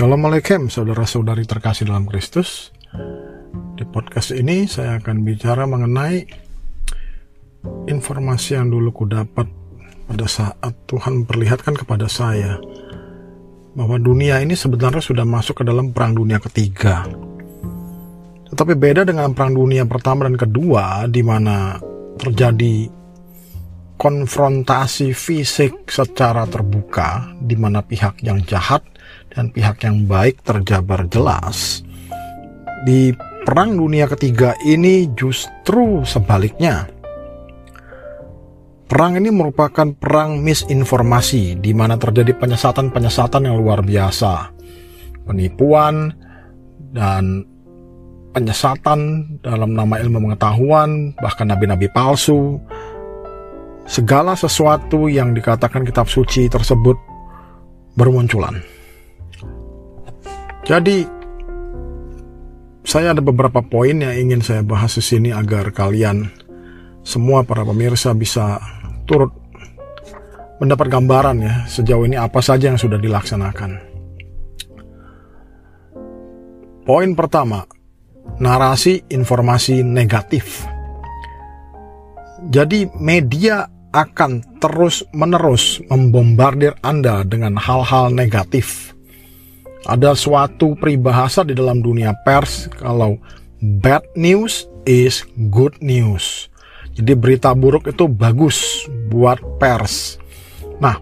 Shalom Alaikum saudara-saudari terkasih dalam Kristus. Di podcast ini saya akan bicara mengenai Informasi yang dulu ku dapat pada saat Tuhan memperlihatkan kepada saya Bahwa dunia ini sebenarnya sudah masuk ke dalam perang dunia ketiga. Tetapi beda dengan perang dunia pertama dan kedua di mana terjadi konfrontasi fisik secara terbuka di mana pihak yang jahat dan pihak yang baik terjabar jelas. Di perang dunia ketiga ini justru sebaliknya. Perang ini merupakan perang misinformasi di mana terjadi penyesatan-penyesatan yang luar biasa. Penipuan dan penyesatan dalam nama ilmu pengetahuan, bahkan nabi-nabi palsu, segala sesuatu yang dikatakan kitab suci tersebut bermunculan. Jadi, saya ada beberapa poin yang ingin saya bahas di sini agar kalian semua para pemirsa bisa turut mendapat gambaran ya sejauh ini apa saja yang sudah dilaksanakan. Poin pertama, narasi informasi negatif. Jadi media akan terus-menerus membombardir Anda dengan hal-hal negatif. Ada suatu peribahasa di dalam dunia pers kalau bad news is good news. Jadi berita buruk itu bagus buat pers. Nah,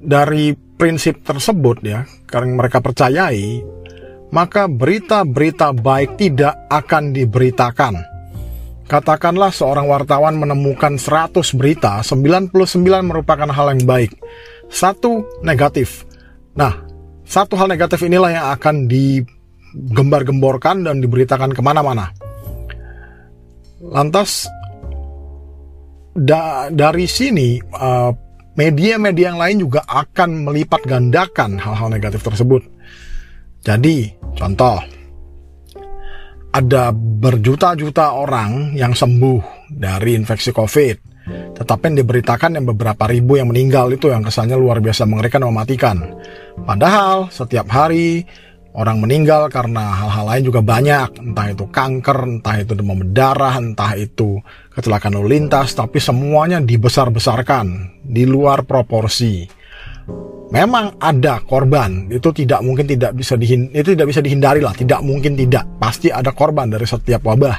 dari prinsip tersebut ya, karena mereka percayai, maka berita-berita baik tidak akan diberitakan Katakanlah seorang wartawan menemukan 100 berita, 99 merupakan hal yang baik. Satu negatif. Nah, satu hal negatif inilah yang akan digembar-gemborkan dan diberitakan ke mana-mana. Lantas, da dari sini, uh, media-media yang lain juga akan melipat gandakan hal-hal negatif tersebut. Jadi, contoh, ada berjuta-juta orang yang sembuh dari infeksi COVID. Tetapi yang diberitakan yang beberapa ribu yang meninggal itu yang kesannya luar biasa mengerikan dan mematikan. Padahal setiap hari orang meninggal karena hal-hal lain juga banyak. Entah itu kanker, entah itu demam berdarah, entah itu kecelakaan lalu lintas. Tapi semuanya dibesar-besarkan di luar proporsi memang ada korban itu tidak mungkin tidak bisa dihin itu tidak bisa dihindari lah tidak mungkin tidak pasti ada korban dari setiap wabah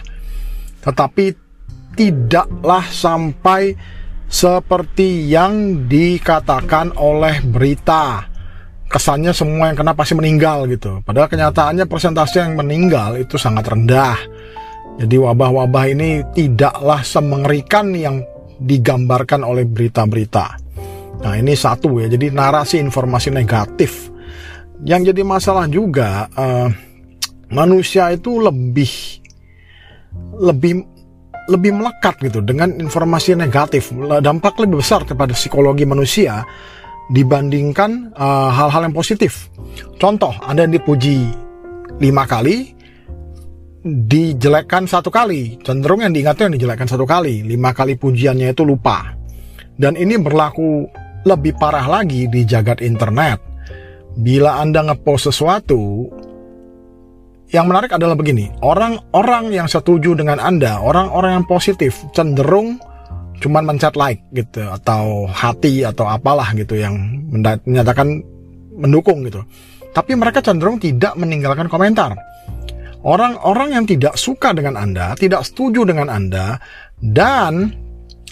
tetapi tidaklah sampai seperti yang dikatakan oleh berita. Kesannya semua yang kena pasti meninggal gitu. Padahal kenyataannya persentase yang meninggal itu sangat rendah. Jadi wabah-wabah ini tidaklah semengerikan yang digambarkan oleh berita-berita. Nah ini satu ya, jadi narasi informasi negatif. Yang jadi masalah juga uh, manusia itu lebih lebih lebih melekat gitu dengan informasi negatif. Dampak lebih besar kepada psikologi manusia dibandingkan eh, hal-hal uh, yang positif. Contoh, Anda dipuji lima kali, dijelekkan satu kali. Cenderung yang diingatnya yang dijelekkan satu kali. Lima kali pujiannya itu lupa. Dan ini berlaku lebih parah lagi di jagat internet. Bila Anda ngepost sesuatu, yang menarik adalah begini, orang-orang yang setuju dengan Anda, orang-orang yang positif cenderung cuman mencet like gitu atau hati atau apalah gitu yang menyatakan mendukung gitu. Tapi mereka cenderung tidak meninggalkan komentar. Orang-orang yang tidak suka dengan Anda, tidak setuju dengan Anda dan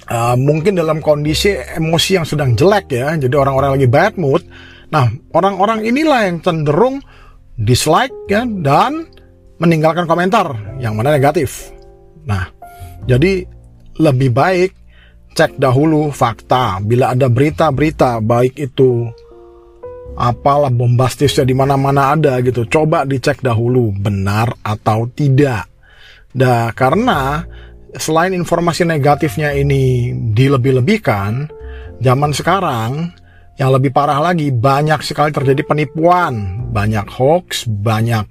uh, mungkin dalam kondisi emosi yang sedang jelek ya, jadi orang-orang lagi bad mood. Nah, orang-orang inilah yang cenderung dislike ya dan meninggalkan komentar yang mana negatif. Nah, jadi lebih baik cek dahulu fakta. Bila ada berita-berita baik itu apalah bombastisnya di mana-mana ada gitu. Coba dicek dahulu benar atau tidak. Nah, karena selain informasi negatifnya ini dilebih-lebihkan, zaman sekarang yang lebih parah lagi banyak sekali terjadi penipuan, banyak hoax, banyak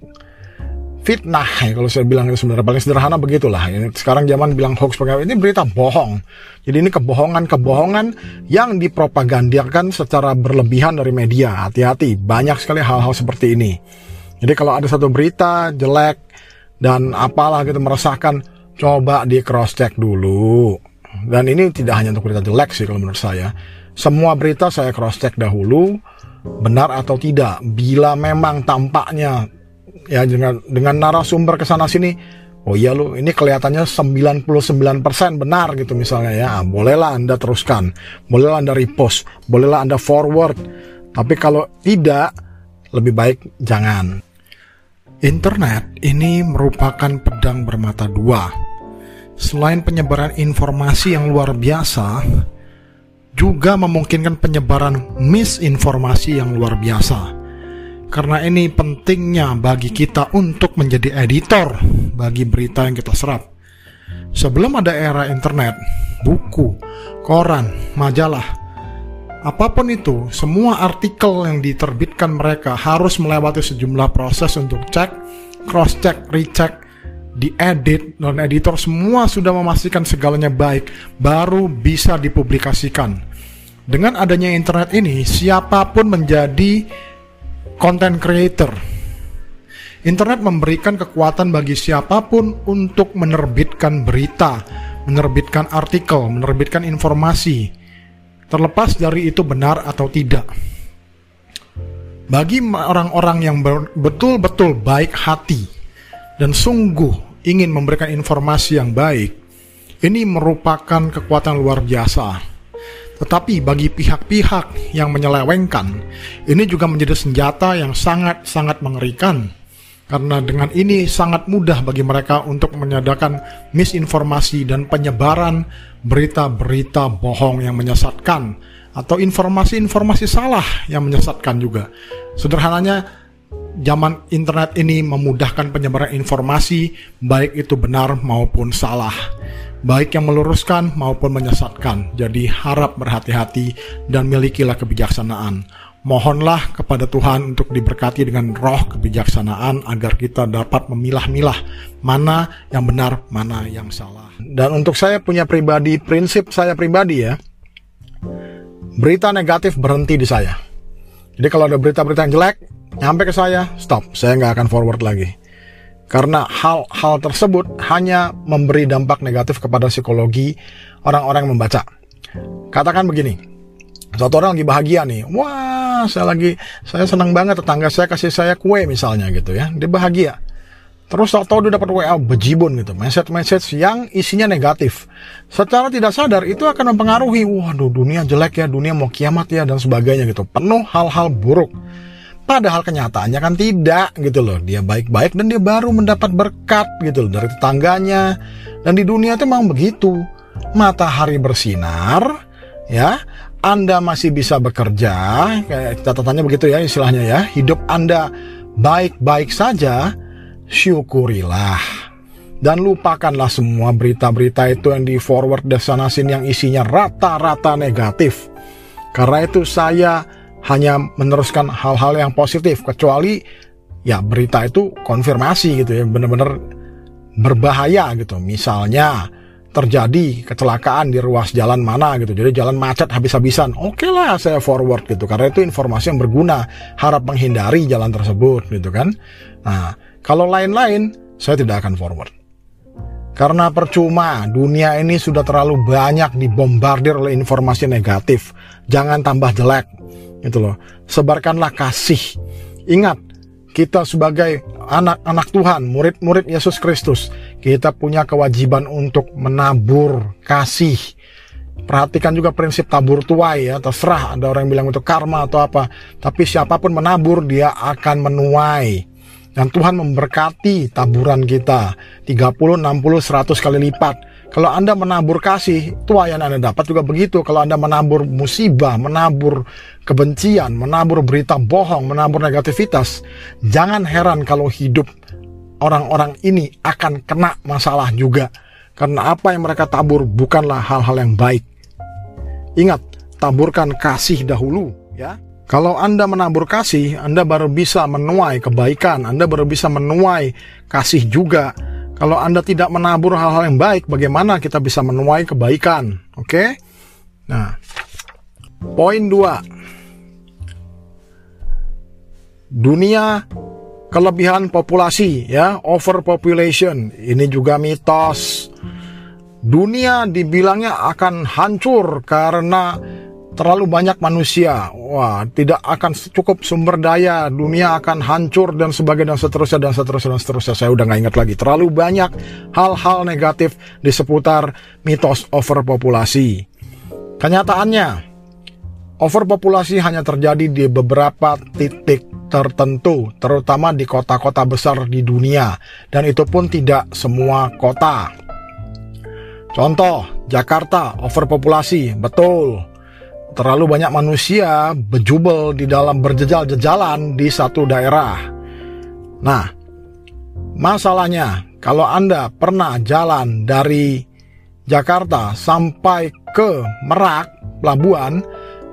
fitnah. Ya kalau saya bilang itu sebenarnya paling sederhana begitulah. Ini sekarang zaman bilang hoax pakai ini berita bohong. Jadi ini kebohongan-kebohongan yang dipropagandakan secara berlebihan dari media. Hati-hati banyak sekali hal-hal seperti ini. Jadi kalau ada satu berita jelek dan apalah gitu meresahkan coba di cross check dulu. Dan ini tidak hanya untuk berita jelek sih kalau menurut saya semua berita saya cross check dahulu benar atau tidak. Bila memang tampaknya ya dengan dengan narasumber ke sana sini oh iya lu ini kelihatannya 99% benar gitu misalnya ya. Ah, bolehlah anda teruskan. Bolehlah anda repost. Bolehlah anda forward. Tapi kalau tidak lebih baik jangan. Internet ini merupakan pedang bermata dua. Selain penyebaran informasi yang luar biasa juga memungkinkan penyebaran misinformasi yang luar biasa karena ini pentingnya bagi kita untuk menjadi editor bagi berita yang kita serap. Sebelum ada era internet, buku, koran, majalah, apa pun itu, semua artikel yang diterbitkan mereka harus melewati sejumlah proses untuk cek, cross check, recheck, diedit, non editor semua sudah memastikan segalanya baik, baru bisa dipublikasikan. Dengan adanya internet ini, siapa pun menjadi content creator. Internet memberikan kekuatan bagi siapa pun untuk menerbitkan berita, menerbitkan artikel, menerbitkan informasi, terlepas dari itu benar atau tidak. Bagi orang-orang yang betul-betul baik hati dan sungguh ingin memberikan informasi yang baik, ini merupakan kekuatan luar biasa tetapi bagi pihak-pihak yang menyelewengkan, ini juga menjadi senjata yang sangat-sangat mengerikan. Karena dengan ini sangat mudah bagi mereka untuk menyadakan misinformasi dan penyebaran berita-berita bohong yang menyesatkan atau informasi-informasi salah yang menyesatkan juga. Sederhananya, zaman internet ini memudahkan penyebaran informasi baik itu benar maupun salah baik yang meluruskan maupun menyesatkan. Jadi harap berhati-hati dan milikilah kebijaksanaan. Mohonlah kepada Tuhan untuk diberkati dengan roh kebijaksanaan agar kita dapat memilah-milah mana yang benar, mana yang salah. Dan untuk saya punya pribadi, prinsip saya pribadi ya, berita negatif berhenti di saya. Jadi kalau ada berita-berita yang jelek, nyampe ke saya, stop, saya nggak akan forward lagi karena hal-hal tersebut hanya memberi dampak negatif kepada psikologi orang-orang yang membaca. Katakan begini, satu orang lagi bahagia nih, wah saya lagi, saya senang banget tetangga saya kasih saya kue misalnya gitu ya, dia bahagia. Terus tahu dia dapat WA bejibun gitu, message-message yang isinya negatif. Secara tidak sadar itu akan mempengaruhi, waduh dunia jelek ya, dunia mau kiamat ya dan sebagainya gitu. Penuh hal-hal buruk. Padahal kenyataannya kan tidak gitu loh. Dia baik-baik dan dia baru mendapat berkat gitu loh dari tetangganya. Dan di dunia itu memang begitu. Matahari bersinar, ya. Anda masih bisa bekerja, kayak catatannya begitu ya istilahnya ya. Hidup Anda baik-baik saja, syukurilah. Dan lupakanlah semua berita-berita itu yang di forward desanasin yang isinya rata-rata negatif. Karena itu saya hanya meneruskan hal-hal yang positif kecuali ya berita itu konfirmasi gitu ya benar-benar berbahaya gitu. Misalnya terjadi kecelakaan di ruas jalan mana gitu jadi jalan macet habis-habisan. Oke okay lah saya forward gitu karena itu informasi yang berguna harap menghindari jalan tersebut gitu kan. Nah kalau lain-lain saya tidak akan forward. Karena percuma, dunia ini sudah terlalu banyak dibombardir oleh informasi negatif. Jangan tambah jelek itu loh. Sebarkanlah kasih. Ingat, kita sebagai anak-anak Tuhan, murid-murid Yesus Kristus, kita punya kewajiban untuk menabur kasih. Perhatikan juga prinsip tabur tuai ya, terserah ada orang yang bilang itu karma atau apa. Tapi siapa pun menabur, dia akan menuai. Dan Tuhan memberkati taburan kita 30, 60, 100 kali lipat kalau Anda menabur kasih, tuayan Anda dapat juga begitu. Kalau Anda menabur musibah, menabur kebencian, menabur berita bohong, menabur negativitas, jangan heran kalau hidup orang-orang ini akan kena masalah juga. Karena apa yang mereka tabur bukanlah hal-hal yang baik. Ingat, taburkan kasih dahulu, ya. Kalau Anda menabur kasih, Anda baru bisa menuai kebaikan, Anda baru bisa menuai kasih juga. Kalau Anda tidak menabur hal-hal yang baik, bagaimana kita bisa menuai kebaikan? Oke? Okay? Nah, poin dua. Dunia kelebihan populasi ya, overpopulation. Ini juga mitos. Dunia dibilangnya akan hancur karena terlalu banyak manusia. Wah, tidak akan cukup sumber daya, dunia akan hancur dan sebagainya dan seterusnya dan seterusnya dan seterusnya. Saya udah nggak ingat lagi. Terlalu banyak hal-hal negatif di seputar mitos overpopulasi. Kenyataannya, overpopulasi hanya terjadi di beberapa titik tertentu, terutama di kota-kota besar di dunia, dan itu pun tidak semua kota. Contoh, Jakarta overpopulasi, betul terlalu banyak manusia berjubel di dalam berjejal-jejalan di satu daerah. Nah, masalahnya kalau Anda pernah jalan dari Jakarta sampai ke Merak, pelabuhan,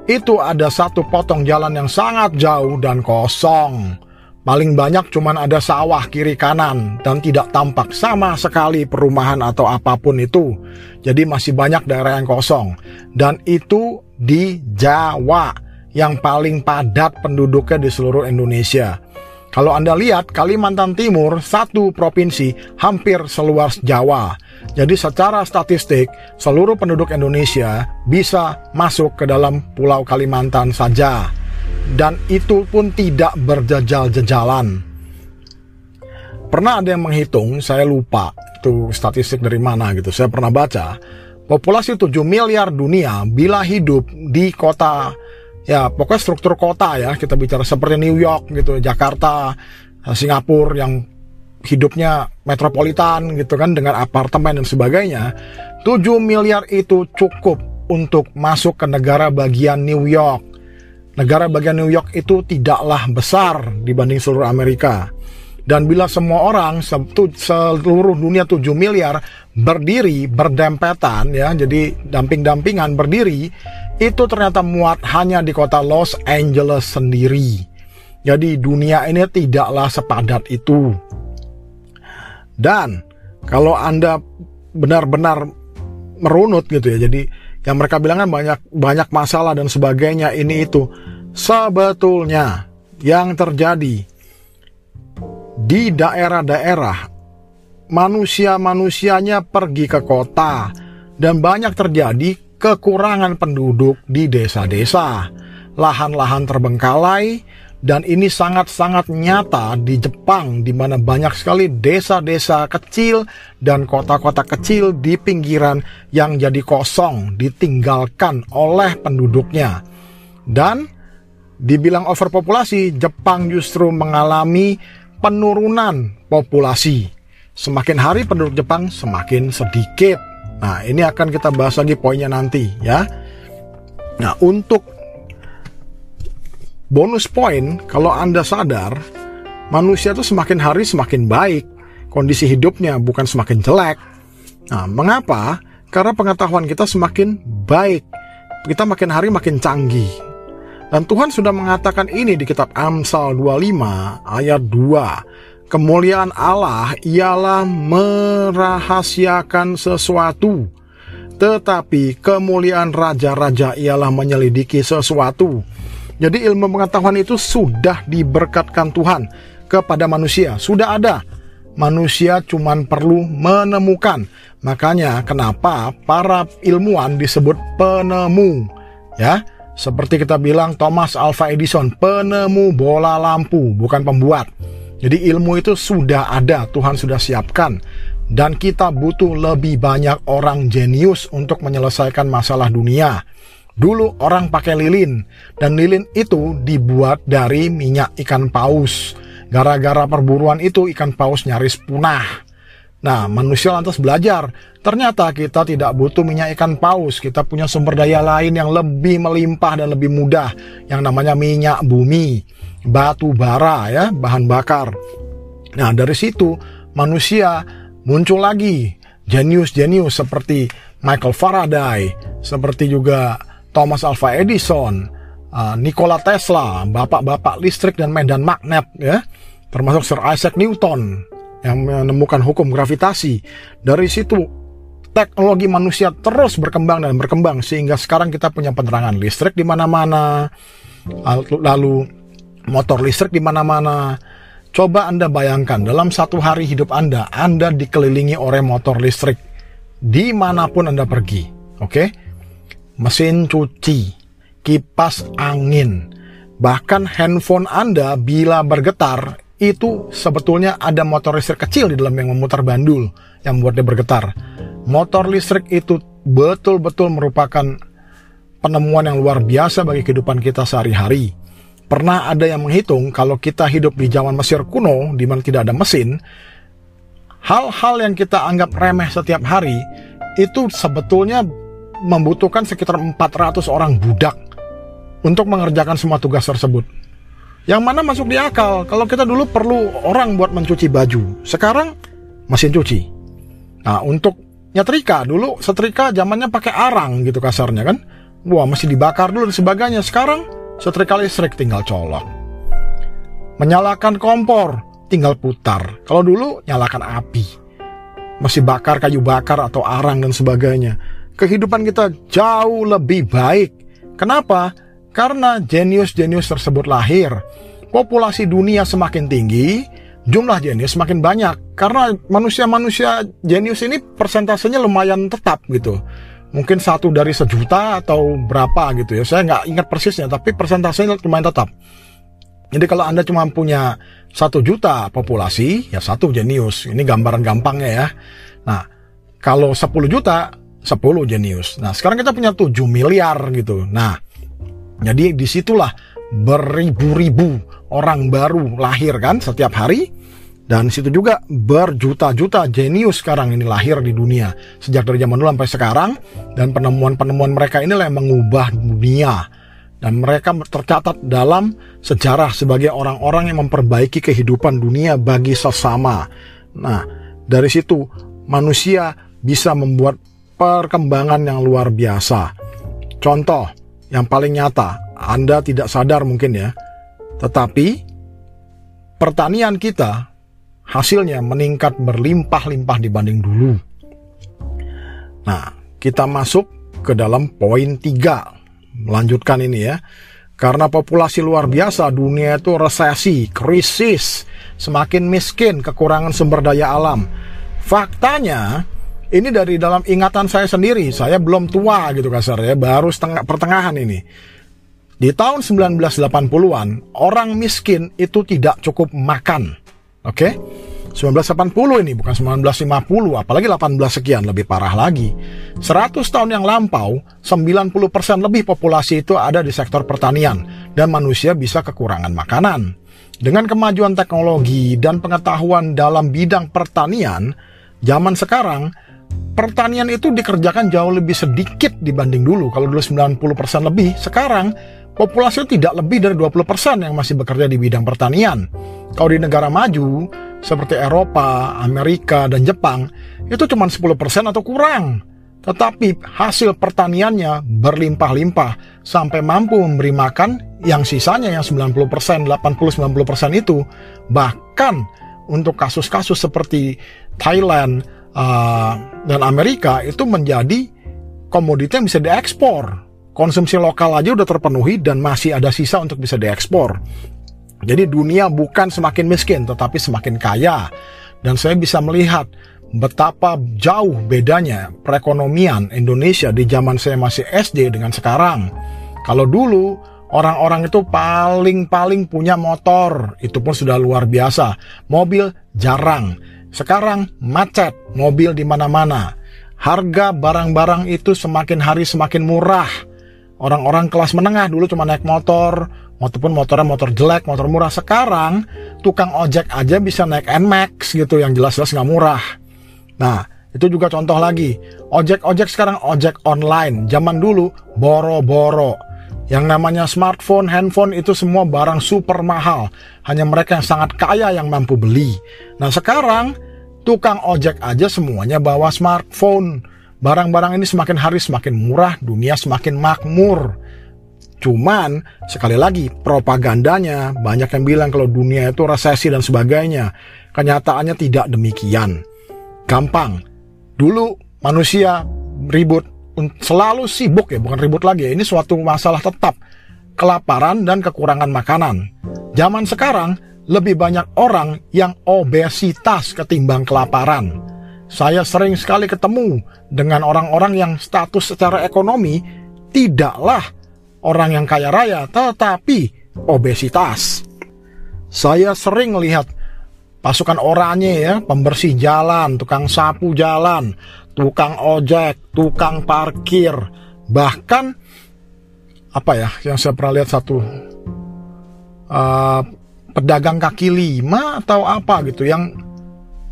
itu ada satu potong jalan yang sangat jauh dan kosong. Paling banyak cuman ada sawah kiri kanan dan tidak tampak sama sekali perumahan atau apa pun itu. Jadi masih banyak daerah yang kosong. Dan itu di Jawa yang paling padat penduduknya di seluruh Indonesia. Kalau Anda lihat Kalimantan Timur satu provinsi hampir seluas Jawa. Jadi secara statistik seluruh penduduk Indonesia bisa masuk ke dalam pulau Kalimantan saja dan itu pun tidak berjejal-jejalan. Pernah ada yang menghitung, saya lupa itu statistik dari mana gitu. Saya pernah baca, populasi 7 miliar dunia bila hidup di kota ya pokoknya struktur kota ya, kita bicara seperti New York gitu, Jakarta, Singapura yang hidupnya metropolitan gitu kan dengan apartemen dan sebagainya. 7 miliar itu cukup untuk masuk ke negara bagian New York negara bagian New York itu tidaklah besar dibanding seluruh Amerika. Dan bila semua orang seluruh dunia 7 miliar berdiri berdempetan ya, jadi damping-dampingan berdiri, itu ternyata muat hanya di kota Los Angeles sendiri. Jadi dunia ini tidaklah sepadat itu. Dan kalau Anda benar-benar merunut gitu ya, jadi yang mereka bilang kan banyak banyak masalah dan sebagainya ini itu sebetulnya yang terjadi di daerah-daerah manusia-manusianya pergi ke kota dan banyak terjadi kekurangan penduduk di desa-desa lahan-lahan terbengkalai dan ini sangat-sangat nyata di Jepang di mana banyak sekali desa-desa kecil dan kota-kota kecil di pinggiran yang jadi kosong ditinggalkan oleh penduduknya. Dan dibilang overpopulasi, Jepang justru mengalami penurunan populasi. Semakin hari penduduk Jepang semakin sedikit. Nah, ini akan kita bahas lagi poinnya nanti ya. Nah, untuk bonus poin kalau Anda sadar manusia itu semakin hari semakin baik, kondisi hidupnya bukan semakin jelek. Nah, mengapa? Karena pengetahuan kita semakin baik. Kita makin hari makin canggih. Dan Tuhan sudah mengatakan ini di kitab Amsal 25 ayat 2. Kemuliaan Allah ialah merahasiakan sesuatu. Tetapi kemuliaan raja-raja ialah menyelidiki sesuatu. Jadi ilmu pengetahuan itu sudah diberkatkan Tuhan kepada manusia. Sudah ada. Manusia cuman perlu menemukan. Makanya kenapa para ilmuwan disebut penemu. Ya, seperti kita bilang Thomas Alva Edison, penemu bola lampu, bukan pembuat. Jadi ilmu itu sudah ada, Tuhan sudah siapkan. Dan kita butuh lebih banyak orang jenius untuk menyelesaikan masalah dunia. Dulu orang pakai lilin dan lilin itu dibuat dari minyak ikan paus. Gara-gara perburuan itu ikan paus nyaris punah. Nah, manusia lantas belajar. Ternyata kita tidak butuh minyak ikan paus. Kita punya sumber daya lain yang lebih melimpah dan lebih mudah. Yang namanya minyak bumi, batu bara ya, bahan bakar. Nah, dari situ manusia muncul lagi jenius-jenius seperti Michael Faraday, seperti juga Thomas Alva Edison, uh, Nikola Tesla, bapak-bapak listrik dan medan magnet ya, termasuk Sir Isaac Newton yang menemukan hukum gravitasi. Dari situ teknologi manusia terus berkembang dan berkembang sehingga sekarang kita punya penerangan listrik di mana-mana, lalu motor listrik di mana-mana. Coba Anda bayangkan dalam satu hari hidup Anda, Anda dikelilingi oleh motor listrik di mana pun Anda pergi. Oke, okay? mesin cuci, kipas angin, bahkan handphone Anda bila bergetar itu sebetulnya ada motor listrik kecil di dalam yang memutar bandul yang membuatnya bergetar. Motor listrik itu betul-betul merupakan penemuan yang luar biasa bagi kehidupan kita sehari-hari. Pernah ada yang menghitung kalau kita hidup di zaman Mesir kuno di mana tidak ada mesin, hal-hal yang kita anggap remeh setiap hari itu sebetulnya membutuhkan sekitar 400 orang budak untuk mengerjakan semua tugas tersebut. Yang mana masuk di akal, kalau kita dulu perlu orang buat mencuci baju, sekarang mesin cuci. Nah, untuk nyetrika dulu setrika zamannya pakai arang gitu kasarnya kan. Wah, masih dibakar dulu dan sebagainya. Sekarang setrika listrik tinggal colok. Menyalakan kompor, tinggal putar. Kalau dulu nyalakan api. Masih bakar kayu bakar atau arang dan sebagainya. Kehidupan kita jauh lebih baik. Kenapa? Karena jenius-jenius tersebut lahir. Populasi dunia semakin tinggi, jumlah jenius semakin banyak. Karena manusia-manusia jenius ini persentasenya lumayan tetap gitu mungkin satu dari sejuta atau berapa gitu ya. Saya nggak ingat persisnya, tapi persentasenya lumayan tetap. Jadi kalau Anda cuma punya satu juta populasi, ya satu jenius. Ini gambaran gampangnya ya. Nah, kalau 10 juta, 10 jenius. Nah, sekarang kita punya 7 miliar gitu. Nah, jadi di situlah beribu-ribu orang baru lahir kan setiap hari dan situ juga berjuta-juta jenius sekarang ini lahir di dunia. Sejak dari zaman dulu sampai sekarang. Dan penemuan-penemuan mereka inilah yang mengubah dunia. Dan mereka tercatat dalam sejarah sebagai orang-orang yang memperbaiki kehidupan dunia bagi sesama. Nah, dari situ manusia bisa membuat perkembangan yang luar biasa. Contoh yang paling nyata, Anda tidak sadar mungkin ya, tetapi pertanian kita hasilnya meningkat berlimpah-limpah dibanding dulu. Nah, kita masuk ke dalam poin tiga. Melanjutkan ini ya. Karena populasi luar biasa, dunia itu resesi, krisis, semakin miskin, kekurangan sumber daya alam. Faktanya, ini dari dalam ingatan saya sendiri, saya belum tua gitu kasar ya, baru setengah pertengahan ini. Di tahun 1980-an, orang miskin itu tidak cukup makan. Oke? Okay? 1980 ini bukan 1950 apalagi 18 sekian lebih parah lagi 100 tahun yang lampau 90% lebih populasi itu ada di sektor pertanian dan manusia bisa kekurangan makanan dengan kemajuan teknologi dan pengetahuan dalam bidang pertanian zaman sekarang pertanian itu dikerjakan jauh lebih sedikit dibanding dulu kalau dulu 90% lebih sekarang populasi tidak lebih dari 20% yang masih bekerja di bidang pertanian. Kalau di negara maju, seperti Eropa, Amerika, dan Jepang, itu cuma 10% atau kurang. Tetapi hasil pertaniannya berlimpah-limpah sampai mampu memberi makan yang sisanya yang 90%, 80-90% itu. Bahkan untuk kasus-kasus seperti Thailand uh, dan Amerika itu menjadi komoditi yang bisa diekspor Konsumsi lokal aja udah terpenuhi dan masih ada sisa untuk bisa diekspor. Jadi dunia bukan semakin miskin tetapi semakin kaya. Dan saya bisa melihat betapa jauh bedanya perekonomian Indonesia di zaman saya masih SD dengan sekarang. Kalau dulu orang-orang itu paling-paling punya motor, itu pun sudah luar biasa. Mobil jarang. Sekarang macet, mobil di mana-mana. Harga barang-barang itu semakin hari semakin murah orang-orang kelas menengah dulu cuma naik motor, maupun motornya motor jelek, motor murah. Sekarang tukang ojek aja bisa naik Nmax gitu yang jelas-jelas nggak murah. Nah, itu juga contoh lagi. Ojek-ojek sekarang ojek online. Zaman dulu boro-boro. Yang namanya smartphone, handphone itu semua barang super mahal. Hanya mereka yang sangat kaya yang mampu beli. Nah sekarang tukang ojek aja semuanya bawa smartphone. Barang-barang ini semakin hari semakin murah, dunia semakin makmur. Cuman sekali lagi propagandanya banyak yang bilang kalau dunia itu resesi dan sebagainya. Kenyataannya tidak demikian. Gampang. Dulu manusia ribut selalu sibuk ya, bukan ribut lagi ya. Ini suatu masalah tetap. Kelaparan dan kekurangan makanan. Zaman sekarang lebih banyak orang yang obesitas ketimbang kelaparan. Saya sering sekali ketemu dengan orang-orang yang status secara ekonomi tidaklah orang yang kaya raya, tetapi obesitas. Saya sering lihat pasukan oranye ya, pembersih jalan, tukang sapu jalan, tukang ojek, tukang parkir, bahkan apa ya yang saya pernah lihat satu uh, pedagang kaki lima atau apa gitu yang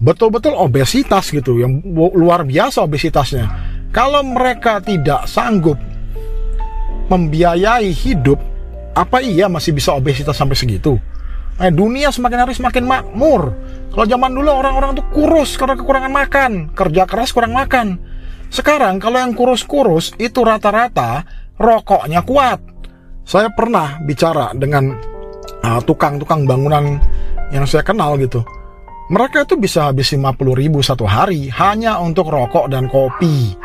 betul-betul obesitas gitu yang luar biasa obesitasnya. Kalau mereka tidak sanggup membiayai hidup apa iya masih bisa obesitas sampai segitu eh, dunia semakin hari semakin makmur kalau zaman dulu orang-orang tuh kurus karena kekurangan makan kerja keras kurang makan sekarang kalau yang kurus-kurus itu rata-rata rokoknya kuat saya pernah bicara dengan Ah, tukang-tukang uh, bangunan yang saya kenal gitu. Mereka itu bisa habis 50 ribu satu hari hanya untuk rokok dan kopi.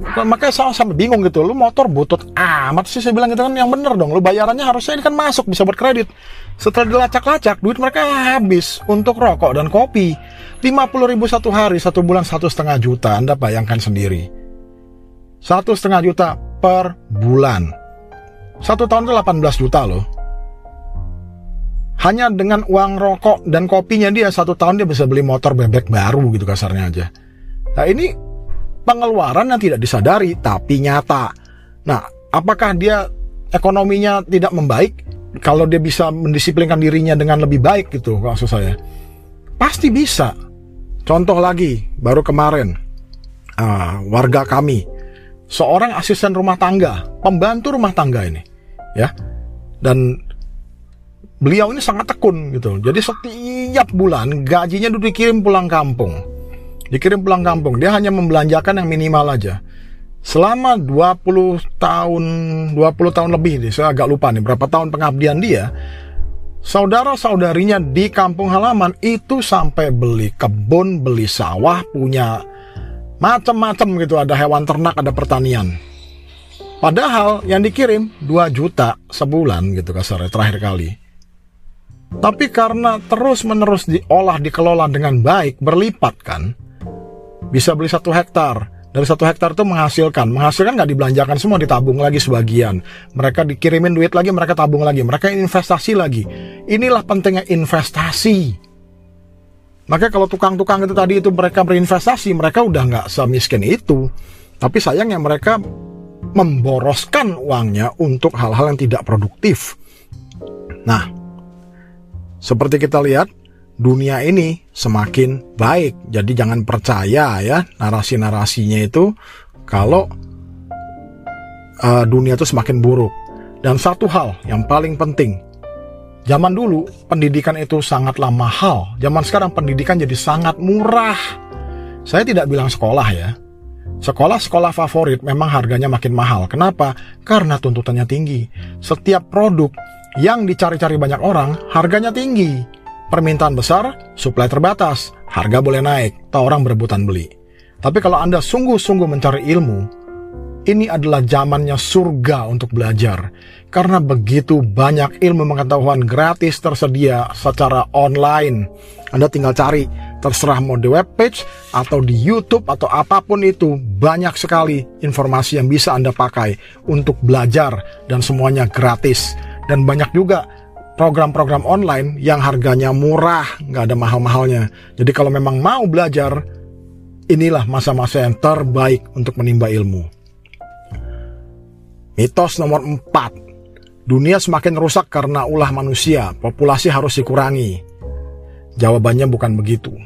Makanya saya sampai bingung gitu, lu motor butut amat sih saya bilang gitu kan yang bener dong, lu bayarannya harusnya ini kan masuk bisa buat kredit. Setelah dilacak-lacak, duit mereka habis untuk rokok dan kopi. 50 ribu satu hari, satu bulan satu setengah juta, Anda bayangkan sendiri. Satu setengah juta per bulan. Satu tahun itu 18 juta loh hanya dengan uang rokok dan kopinya dia satu tahun dia bisa beli motor bebek baru gitu kasarnya aja. Nah ini pengeluaran yang tidak disadari tapi nyata. Nah apakah dia ekonominya tidak membaik kalau dia bisa mendisiplinkan dirinya dengan lebih baik gitu maksud saya? Pasti bisa. Contoh lagi baru kemarin uh, warga kami seorang asisten rumah tangga pembantu rumah tangga ini ya dan beliau ini sangat tekun gitu. Jadi setiap bulan gajinya dikirim pulang kampung. Dikirim pulang kampung. Dia hanya membelanjakan yang minimal aja. Selama 20 tahun, 20 tahun lebih nih, saya agak lupa nih berapa tahun pengabdian dia. Saudara-saudarinya di kampung halaman itu sampai beli kebun, beli sawah, punya macam-macam gitu, ada hewan ternak, ada pertanian. Padahal yang dikirim 2 juta sebulan gitu kasarnya terakhir kali. Tapi karena terus-menerus diolah, dikelola dengan baik, berlipat kan, bisa beli satu hektar. Dari satu hektar itu menghasilkan, menghasilkan nggak dibelanjakan semua, ditabung lagi sebagian. Mereka dikirimin duit lagi, mereka tabung lagi, mereka investasi lagi. Inilah pentingnya investasi. Maka kalau tukang-tukang itu tadi itu mereka berinvestasi, mereka udah nggak semiskin itu. Tapi sayangnya mereka memboroskan uangnya untuk hal-hal yang tidak produktif. Nah, seperti kita lihat, dunia ini semakin baik. Jadi jangan percaya ya narasi-narasinya itu kalau uh, dunia itu semakin buruk. Dan satu hal yang paling penting, zaman dulu pendidikan itu sangatlah mahal. Zaman sekarang pendidikan jadi sangat murah. Saya tidak bilang sekolah ya. Sekolah-sekolah favorit memang harganya makin mahal. Kenapa? Karena tuntutannya tinggi. Setiap produk yang dicari-cari banyak orang, harganya tinggi. Permintaan besar, supply terbatas, harga boleh naik, tak orang berebutan beli. Tapi kalau Anda sungguh-sungguh mencari ilmu, ini adalah zamannya surga untuk belajar. Karena begitu banyak ilmu pengetahuan gratis tersedia secara online. Anda tinggal cari, terserah mau di webpage atau di YouTube atau apa pun itu, banyak sekali informasi yang bisa Anda pakai untuk belajar dan semuanya gratis dan banyak juga program-program online yang harganya murah, nggak ada mahal-mahalnya. Jadi kalau memang mau belajar, inilah masa-masa yang terbaik untuk menimba ilmu. Mitos nomor 4. Dunia semakin rusak karena ulah manusia, populasi harus dikurangi. Jawabannya bukan begitu.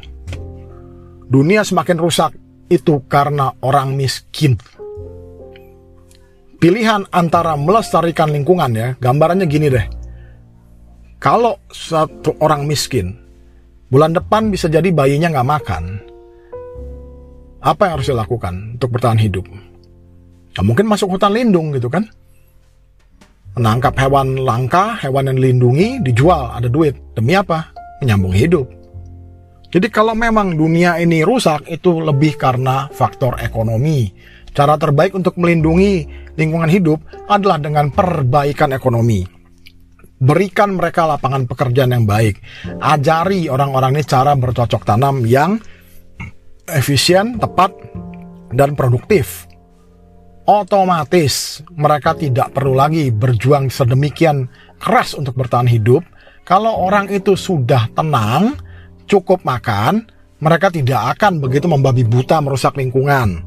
Dunia semakin rusak itu karena orang miskin pilihan antara melestarikan lingkungan ya, gambarannya gini deh. Kalau satu orang miskin, bulan depan bisa jadi bayinya nggak makan. Apa yang harus dilakukan untuk bertahan hidup? Nah, mungkin masuk hutan lindung gitu kan? menangkap hewan langka, hewan yang dilindungi, dijual, ada duit. Demi apa? Menyambung hidup. Jadi kalau memang dunia ini rusak, itu lebih karena faktor ekonomi. Cara terbaik untuk melindungi lingkungan hidup adalah dengan perbaikan ekonomi. Berikan mereka lapangan pekerjaan yang baik. Ajari orang-orang ini cara bercocok tanam yang efisien, tepat, dan produktif otomatis mereka tidak perlu lagi berjuang sedemikian keras untuk bertahan hidup. Kalau orang itu sudah tenang, cukup makan, mereka tidak akan begitu membabi buta merusak lingkungan.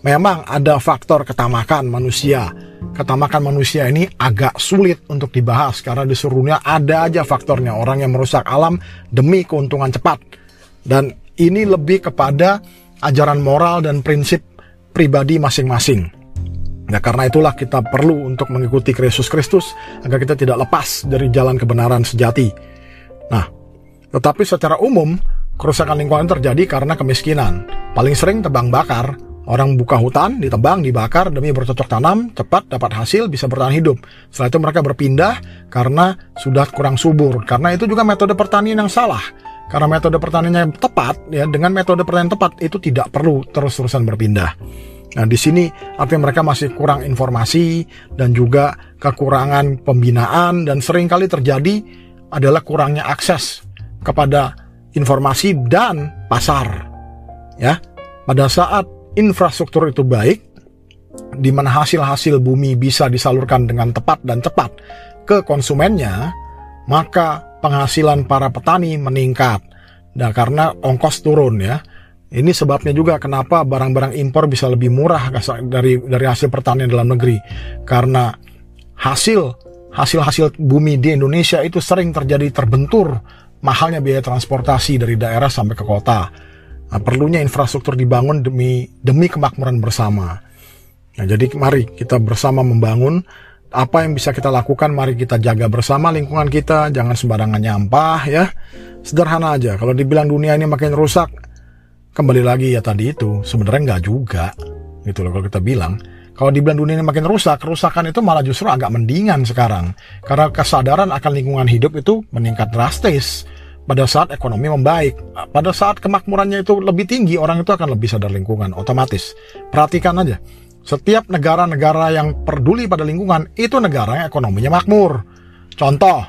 Memang ada faktor ketamakan manusia. Ketamakan manusia ini agak sulit untuk dibahas karena di seluruhnya ada aja faktornya orang yang merusak alam demi keuntungan cepat. Dan ini lebih kepada ajaran moral dan prinsip pribadi masing-masing. Nah karena itulah kita perlu untuk mengikuti Kristus Kristus agar kita tidak lepas dari jalan kebenaran sejati. Nah, tetapi secara umum kerusakan lingkungan terjadi karena kemiskinan. Paling sering tebang bakar. Orang buka hutan, ditebang, dibakar demi bercocok tanam, cepat dapat hasil, bisa bertahan hidup. Setelah itu mereka berpindah karena sudah kurang subur. Karena itu juga metode pertanian yang salah. Karena metode pertanian yang tepat, ya dengan metode pertanian tepat itu tidak perlu terus-terusan berpindah. Nah, di sini artinya mereka masih kurang informasi dan juga kekurangan pembinaan dan sering kali terjadi adalah kurangnya akses kepada informasi dan pasar. Ya. Pada saat infrastruktur itu baik, di mana hasil-hasil bumi bisa disalurkan dengan tepat dan cepat ke konsumennya, maka penghasilan para petani meningkat. Nah, karena ongkos turun ya. Ini sebabnya juga kenapa barang-barang impor bisa lebih murah dari dari hasil pertanian dalam negeri. Karena hasil hasil-hasil bumi di Indonesia itu sering terjadi terbentur mahalnya biaya transportasi dari daerah sampai ke kota. Nah, perlunya infrastruktur dibangun demi demi kemakmuran bersama. Nah, jadi mari kita bersama membangun. Apa yang bisa kita lakukan, mari kita jaga bersama lingkungan kita, jangan sembarangan nyampah ya. Sederhana aja, kalau dibilang dunia ini makin rusak, kembali lagi ya tadi itu. Sebenarnya nggak juga gitu loh kalau kita bilang. Kalau dibilang dunia ini makin rusak kerusakan itu malah justru agak mendingan sekarang. Karena kesadaran akan lingkungan hidup itu meningkat drastis pada saat ekonomi membaik pada saat kemakmurannya itu lebih tinggi orang itu akan lebih sadar lingkungan otomatis perhatikan aja setiap negara-negara yang peduli pada lingkungan itu negara yang ekonominya makmur contoh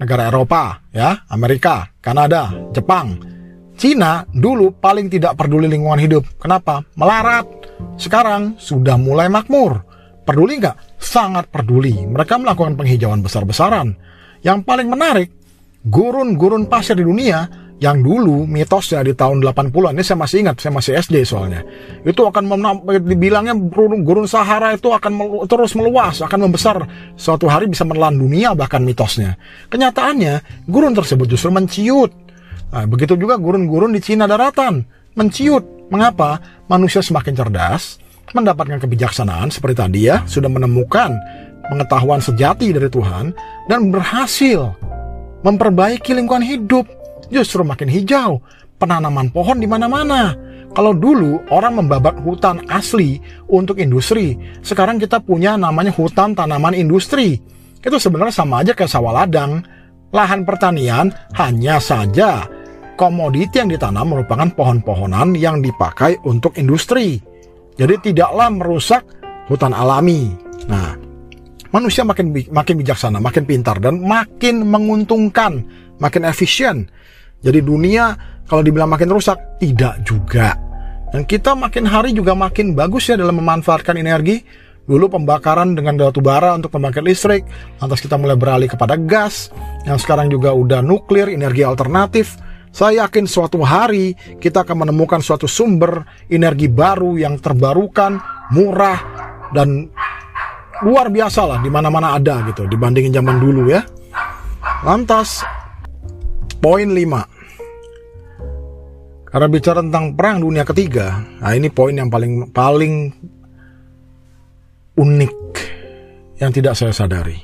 negara Eropa ya Amerika Kanada Jepang Cina dulu paling tidak peduli lingkungan hidup. Kenapa? Melarat. Sekarang sudah mulai makmur. Peduli nggak? Sangat peduli. Mereka melakukan penghijauan besar-besaran. Yang paling menarik, gurun-gurun pasir di dunia yang dulu mitosnya di tahun 80-an ini saya masih ingat, saya masih SD soalnya. Itu akan dibilangnya gurun, gurun Sahara itu akan melu, terus meluas, akan membesar suatu hari bisa menelan dunia bahkan mitosnya. Kenyataannya, gurun tersebut justru menciut Nah, begitu juga gurun-gurun di Cina daratan menciut. Mengapa? Manusia semakin cerdas, mendapatkan kebijaksanaan seperti tadi ya, sudah menemukan pengetahuan sejati dari Tuhan dan berhasil memperbaiki lingkungan hidup. Justru makin hijau, penanaman pohon di mana-mana. Kalau dulu orang membabat hutan asli untuk industri, sekarang kita punya namanya hutan tanaman industri. Itu sebenarnya sama aja kayak sawah ladang. Lahan pertanian hanya saja komoditi yang ditanam merupakan pohon-pohonan yang dipakai untuk industri. Jadi tidaklah merusak hutan alami. Nah, manusia makin makin bijaksana, makin pintar dan makin menguntungkan, makin efisien. Jadi dunia kalau dibilang makin rusak tidak juga. Dan kita makin hari juga makin bagus ya dalam memanfaatkan energi. Dulu pembakaran dengan batu bara untuk pembangkit listrik, lantas kita mulai beralih kepada gas, yang sekarang juga udah nuklir, energi alternatif saya yakin suatu hari kita akan menemukan suatu sumber energi baru yang terbarukan, murah, dan luar biasa lah di mana-mana ada gitu dibandingin zaman dulu ya. Lantas poin 5. Karena bicara tentang perang dunia ketiga, nah ini poin yang paling paling unik yang tidak saya sadari.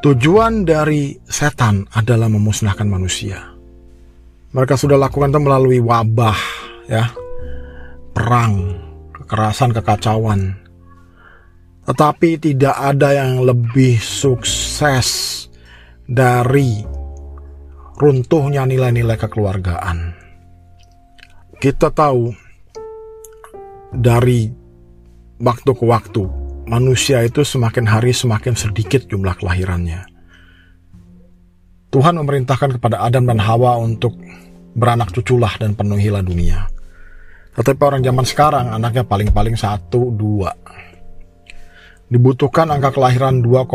Tujuan dari setan adalah memusnahkan manusia. Mereka sudah lakukan itu melalui wabah, ya, perang, kekerasan, kekacauan. Tetapi tidak ada yang lebih sukses dari runtuhnya nilai-nilai kekeluargaan. Kita tahu dari waktu ke waktu manusia itu semakin hari semakin sedikit jumlah kelahirannya. Tuhan memerintahkan kepada Adam dan Hawa untuk beranak cuculah dan penuhilah dunia. Tetapi orang zaman sekarang anaknya paling-paling satu, dua. Dibutuhkan angka kelahiran 2,1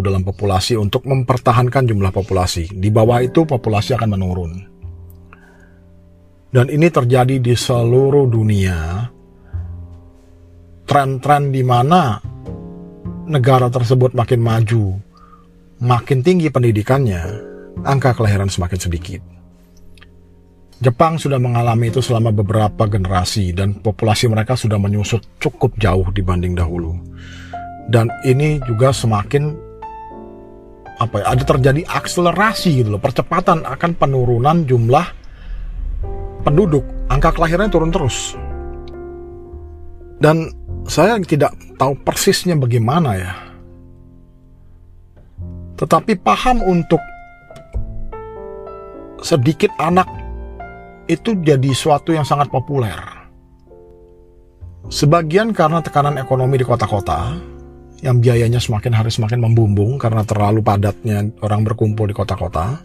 dalam populasi untuk mempertahankan jumlah populasi. Di bawah itu populasi akan menurun. Dan ini terjadi di seluruh dunia. Tren-tren di mana negara tersebut makin maju, makin tinggi pendidikannya, angka kelahiran semakin sedikit. Jepang sudah mengalami itu selama beberapa generasi dan populasi mereka sudah menyusut cukup jauh dibanding dahulu. Dan ini juga semakin apa ya, ada terjadi akselerasi gitu loh, percepatan akan penurunan jumlah penduduk. Angka kelahirannya turun terus. Dan saya tidak tahu persisnya bagaimana ya. Tetapi paham untuk sedikit anak itu jadi suatu yang sangat populer. Sebagian karena tekanan ekonomi di kota-kota, yang biayanya semakin hari semakin membumbung karena terlalu padatnya orang berkumpul di kota-kota.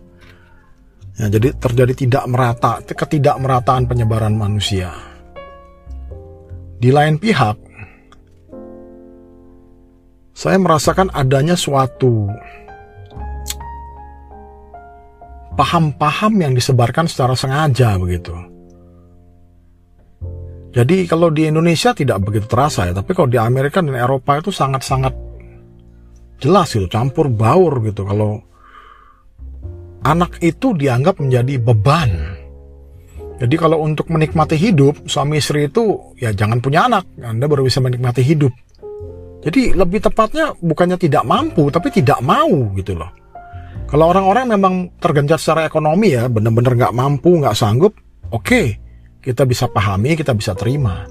Ya, jadi terjadi tidak merata, ketidakmerataan penyebaran manusia. Di lain pihak, saya merasakan adanya suatu paham-paham yang disebarkan secara sengaja begitu. Jadi kalau di Indonesia tidak begitu terasa ya, tapi kalau di Amerika dan Eropa itu sangat-sangat jelas gitu, campur baur gitu. Kalau anak itu dianggap menjadi beban. Jadi kalau untuk menikmati hidup, suami istri itu ya jangan punya anak, Anda baru bisa menikmati hidup. Jadi lebih tepatnya bukannya tidak mampu, tapi tidak mau gitu loh. Kalau orang-orang memang tergenjat secara ekonomi ya, benar-benar nggak mampu, nggak sanggup, oke, okay, kita bisa pahami, kita bisa terima.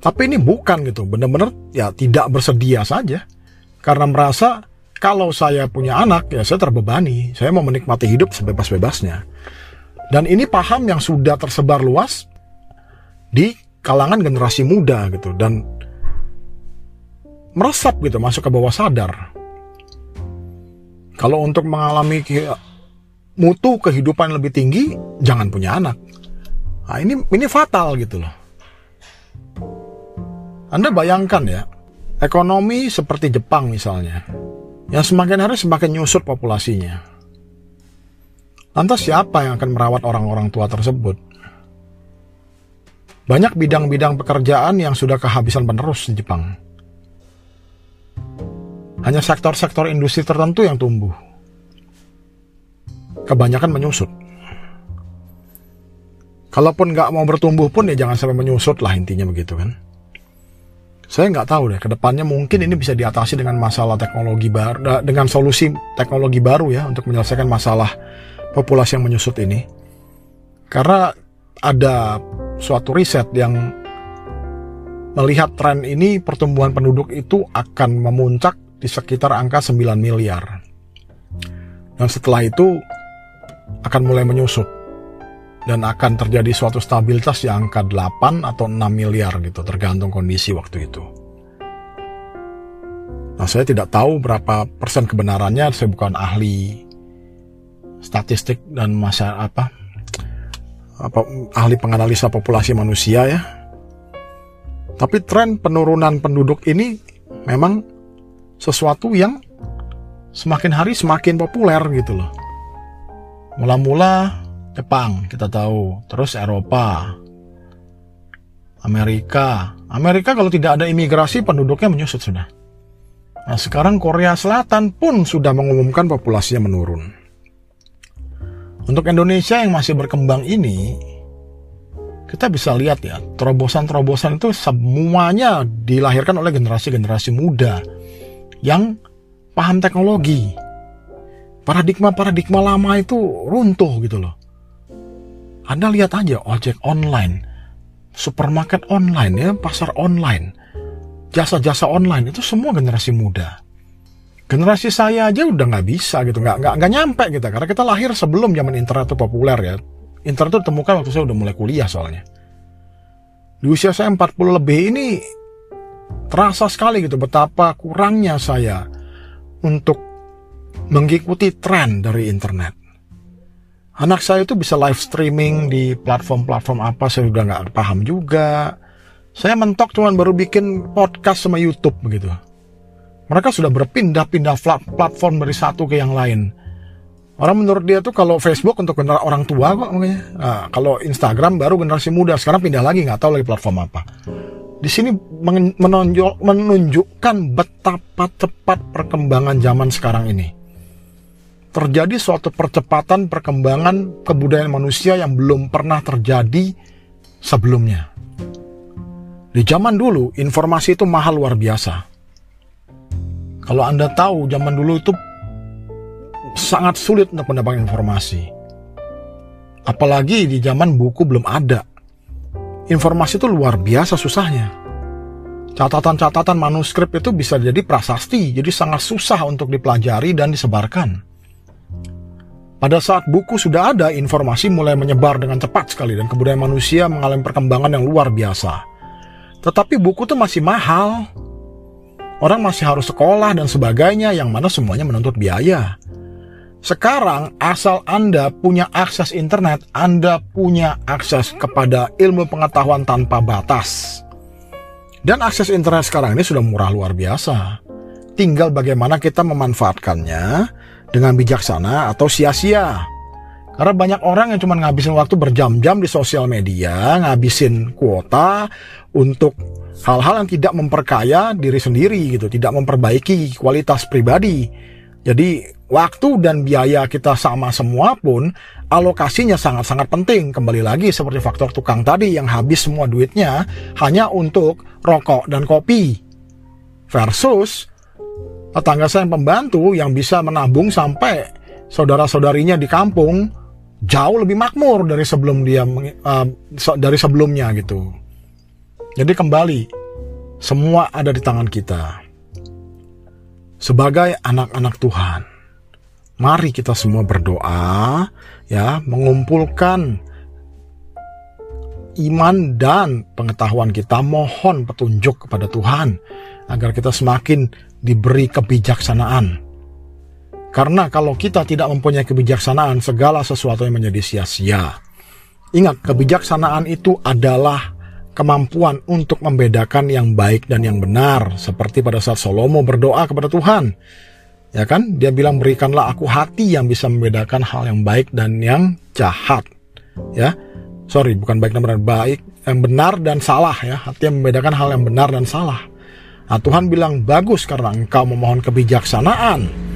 Tapi ini bukan gitu, benar-benar ya tidak bersedia saja. Karena merasa kalau saya punya anak, ya saya terbebani, saya mau menikmati hidup sebebas-bebasnya. Dan ini paham yang sudah tersebar luas di kalangan generasi muda gitu dan meresap gitu masuk ke bawah sadar kalau untuk mengalami mutu kehidupan lebih tinggi, jangan punya anak. Nah, ini ini fatal gitu loh. Anda bayangkan ya, ekonomi seperti Jepang misalnya, yang semakin hari semakin nyusut populasinya. Lantas siapa yang akan merawat orang-orang tua tersebut? Banyak bidang-bidang pekerjaan yang sudah kehabisan penerus di Jepang. Hanya sektor-sektor industri tertentu yang tumbuh. Kebanyakan menyusut. Kalaupun nggak mau bertumbuh pun ya jangan sampai menyusut lah intinya begitu kan. Saya nggak tahu deh, ke depannya mungkin ini bisa diatasi dengan masalah teknologi baru, dengan solusi teknologi baru ya untuk menyelesaikan masalah populasi yang menyusut ini. Karena ada suatu riset yang melihat tren ini pertumbuhan penduduk itu akan memuncak di sekitar angka 9 miliar. Dan setelah itu akan mulai menyusut dan akan terjadi suatu stabilitas di angka 8 atau 6 miliar gitu tergantung kondisi waktu itu. Nah, saya tidak tahu berapa persen kebenarannya, saya bukan ahli statistik dan masa apa apa ahli penganalisa populasi manusia ya. Tapi tren penurunan penduduk ini memang sesuatu yang semakin hari semakin populer gitu loh. Mula-mula Jepang kita tahu, terus Eropa, Amerika. Amerika kalau tidak ada imigrasi penduduknya menyusut sudah. Nah sekarang Korea Selatan pun sudah mengumumkan populasinya menurun. Untuk Indonesia yang masih berkembang ini, kita bisa lihat ya, terobosan-terobosan itu semuanya dilahirkan oleh generasi-generasi muda yang paham teknologi. Paradigma-paradigma lama itu runtuh gitu loh. Anda lihat aja ojek online, supermarket online ya, pasar online. jasa-jasa online itu semua generasi muda. Generasi saya aja udah nggak bisa gitu, nggak nggak nggak nyampe gitu, karena kita lahir sebelum zaman internet itu populer ya. Internet itu ditemukan waktu saya udah mulai kuliah soalnya. Di usia saya 40 lebih ini terasa sekali gitu betapa kurangnya saya untuk mengikuti tren dari internet. Anak saya itu bisa live streaming di platform-platform apa saya udah nggak paham juga. Saya mentok cuman baru bikin podcast sama YouTube begitu. Mereka sudah berpindah-pindah platform dari satu ke yang lain. Orang menurut dia tuh kalau Facebook untuk generasi orang tua kok makanya. Nah, kalau Instagram baru generasi muda. Sekarang pindah lagi nggak tahu lagi platform apa. Di sini menonjol, menunjukkan betapa cepat perkembangan zaman sekarang ini. Terjadi suatu percepatan perkembangan kebudayaan manusia yang belum pernah terjadi sebelumnya. Di zaman dulu, informasi itu mahal luar biasa. Kalau Anda tahu, zaman dulu itu sangat sulit untuk mendapatkan informasi. Apalagi di zaman buku belum ada. Informasi itu luar biasa susahnya. Catatan-catatan manuskrip itu bisa jadi prasasti, jadi sangat susah untuk dipelajari dan disebarkan. Pada saat buku sudah ada, informasi mulai menyebar dengan cepat sekali dan kebudayaan manusia mengalami perkembangan yang luar biasa. Tetapi buku itu masih mahal. Orang masih harus sekolah dan sebagainya yang mana semuanya menuntut biaya. Sekarang asal Anda punya akses internet, Anda punya akses kepada ilmu pengetahuan tanpa batas. Dan akses internet sekarang ini sudah murah luar biasa. Tinggal bagaimana kita memanfaatkannya dengan bijaksana atau sia-sia. Karena banyak orang yang cuma ngabisin waktu berjam-jam di sosial media, ngabisin kuota untuk hal-hal yang tidak memperkaya diri sendiri gitu, tidak memperbaiki kualitas pribadi. Jadi waktu dan biaya kita sama semua pun alokasinya sangat-sangat penting. Kembali lagi seperti faktor tukang tadi yang habis semua duitnya hanya untuk rokok dan kopi. Versus tetangga saya yang pembantu yang bisa menabung sampai saudara-saudarinya di kampung jauh lebih makmur dari sebelum dia uh, dari sebelumnya gitu. Jadi kembali semua ada di tangan kita. Sebagai anak-anak Tuhan, mari kita semua berdoa ya, mengumpulkan iman dan pengetahuan kita mohon petunjuk kepada Tuhan agar kita semakin diberi kebijaksanaan karena kalau kita tidak mempunyai kebijaksanaan, segala sesuatu yang menjadi sia-sia. Ingat, kebijaksanaan itu adalah kemampuan untuk membedakan yang baik dan yang benar. Seperti pada saat Salomo berdoa kepada Tuhan. Ya kan? Dia bilang, berikanlah aku hati yang bisa membedakan hal yang baik dan yang jahat. Ya, sorry, bukan baik dan benar, baik, yang benar dan salah ya. Hati yang membedakan hal yang benar dan salah. Nah, Tuhan bilang, bagus karena engkau memohon kebijaksanaan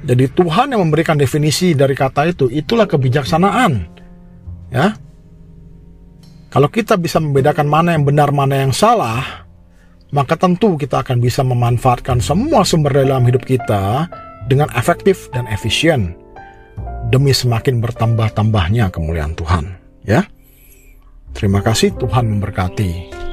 jadi Tuhan yang memberikan definisi dari kata itu, itulah kebijaksanaan. Ya. Kalau kita bisa membedakan mana yang benar, mana yang salah, maka tentu kita akan bisa memanfaatkan semua sumber dalam hidup kita dengan efektif dan efisien demi semakin bertambah-tambahnya kemuliaan Tuhan, ya. Terima kasih Tuhan memberkati.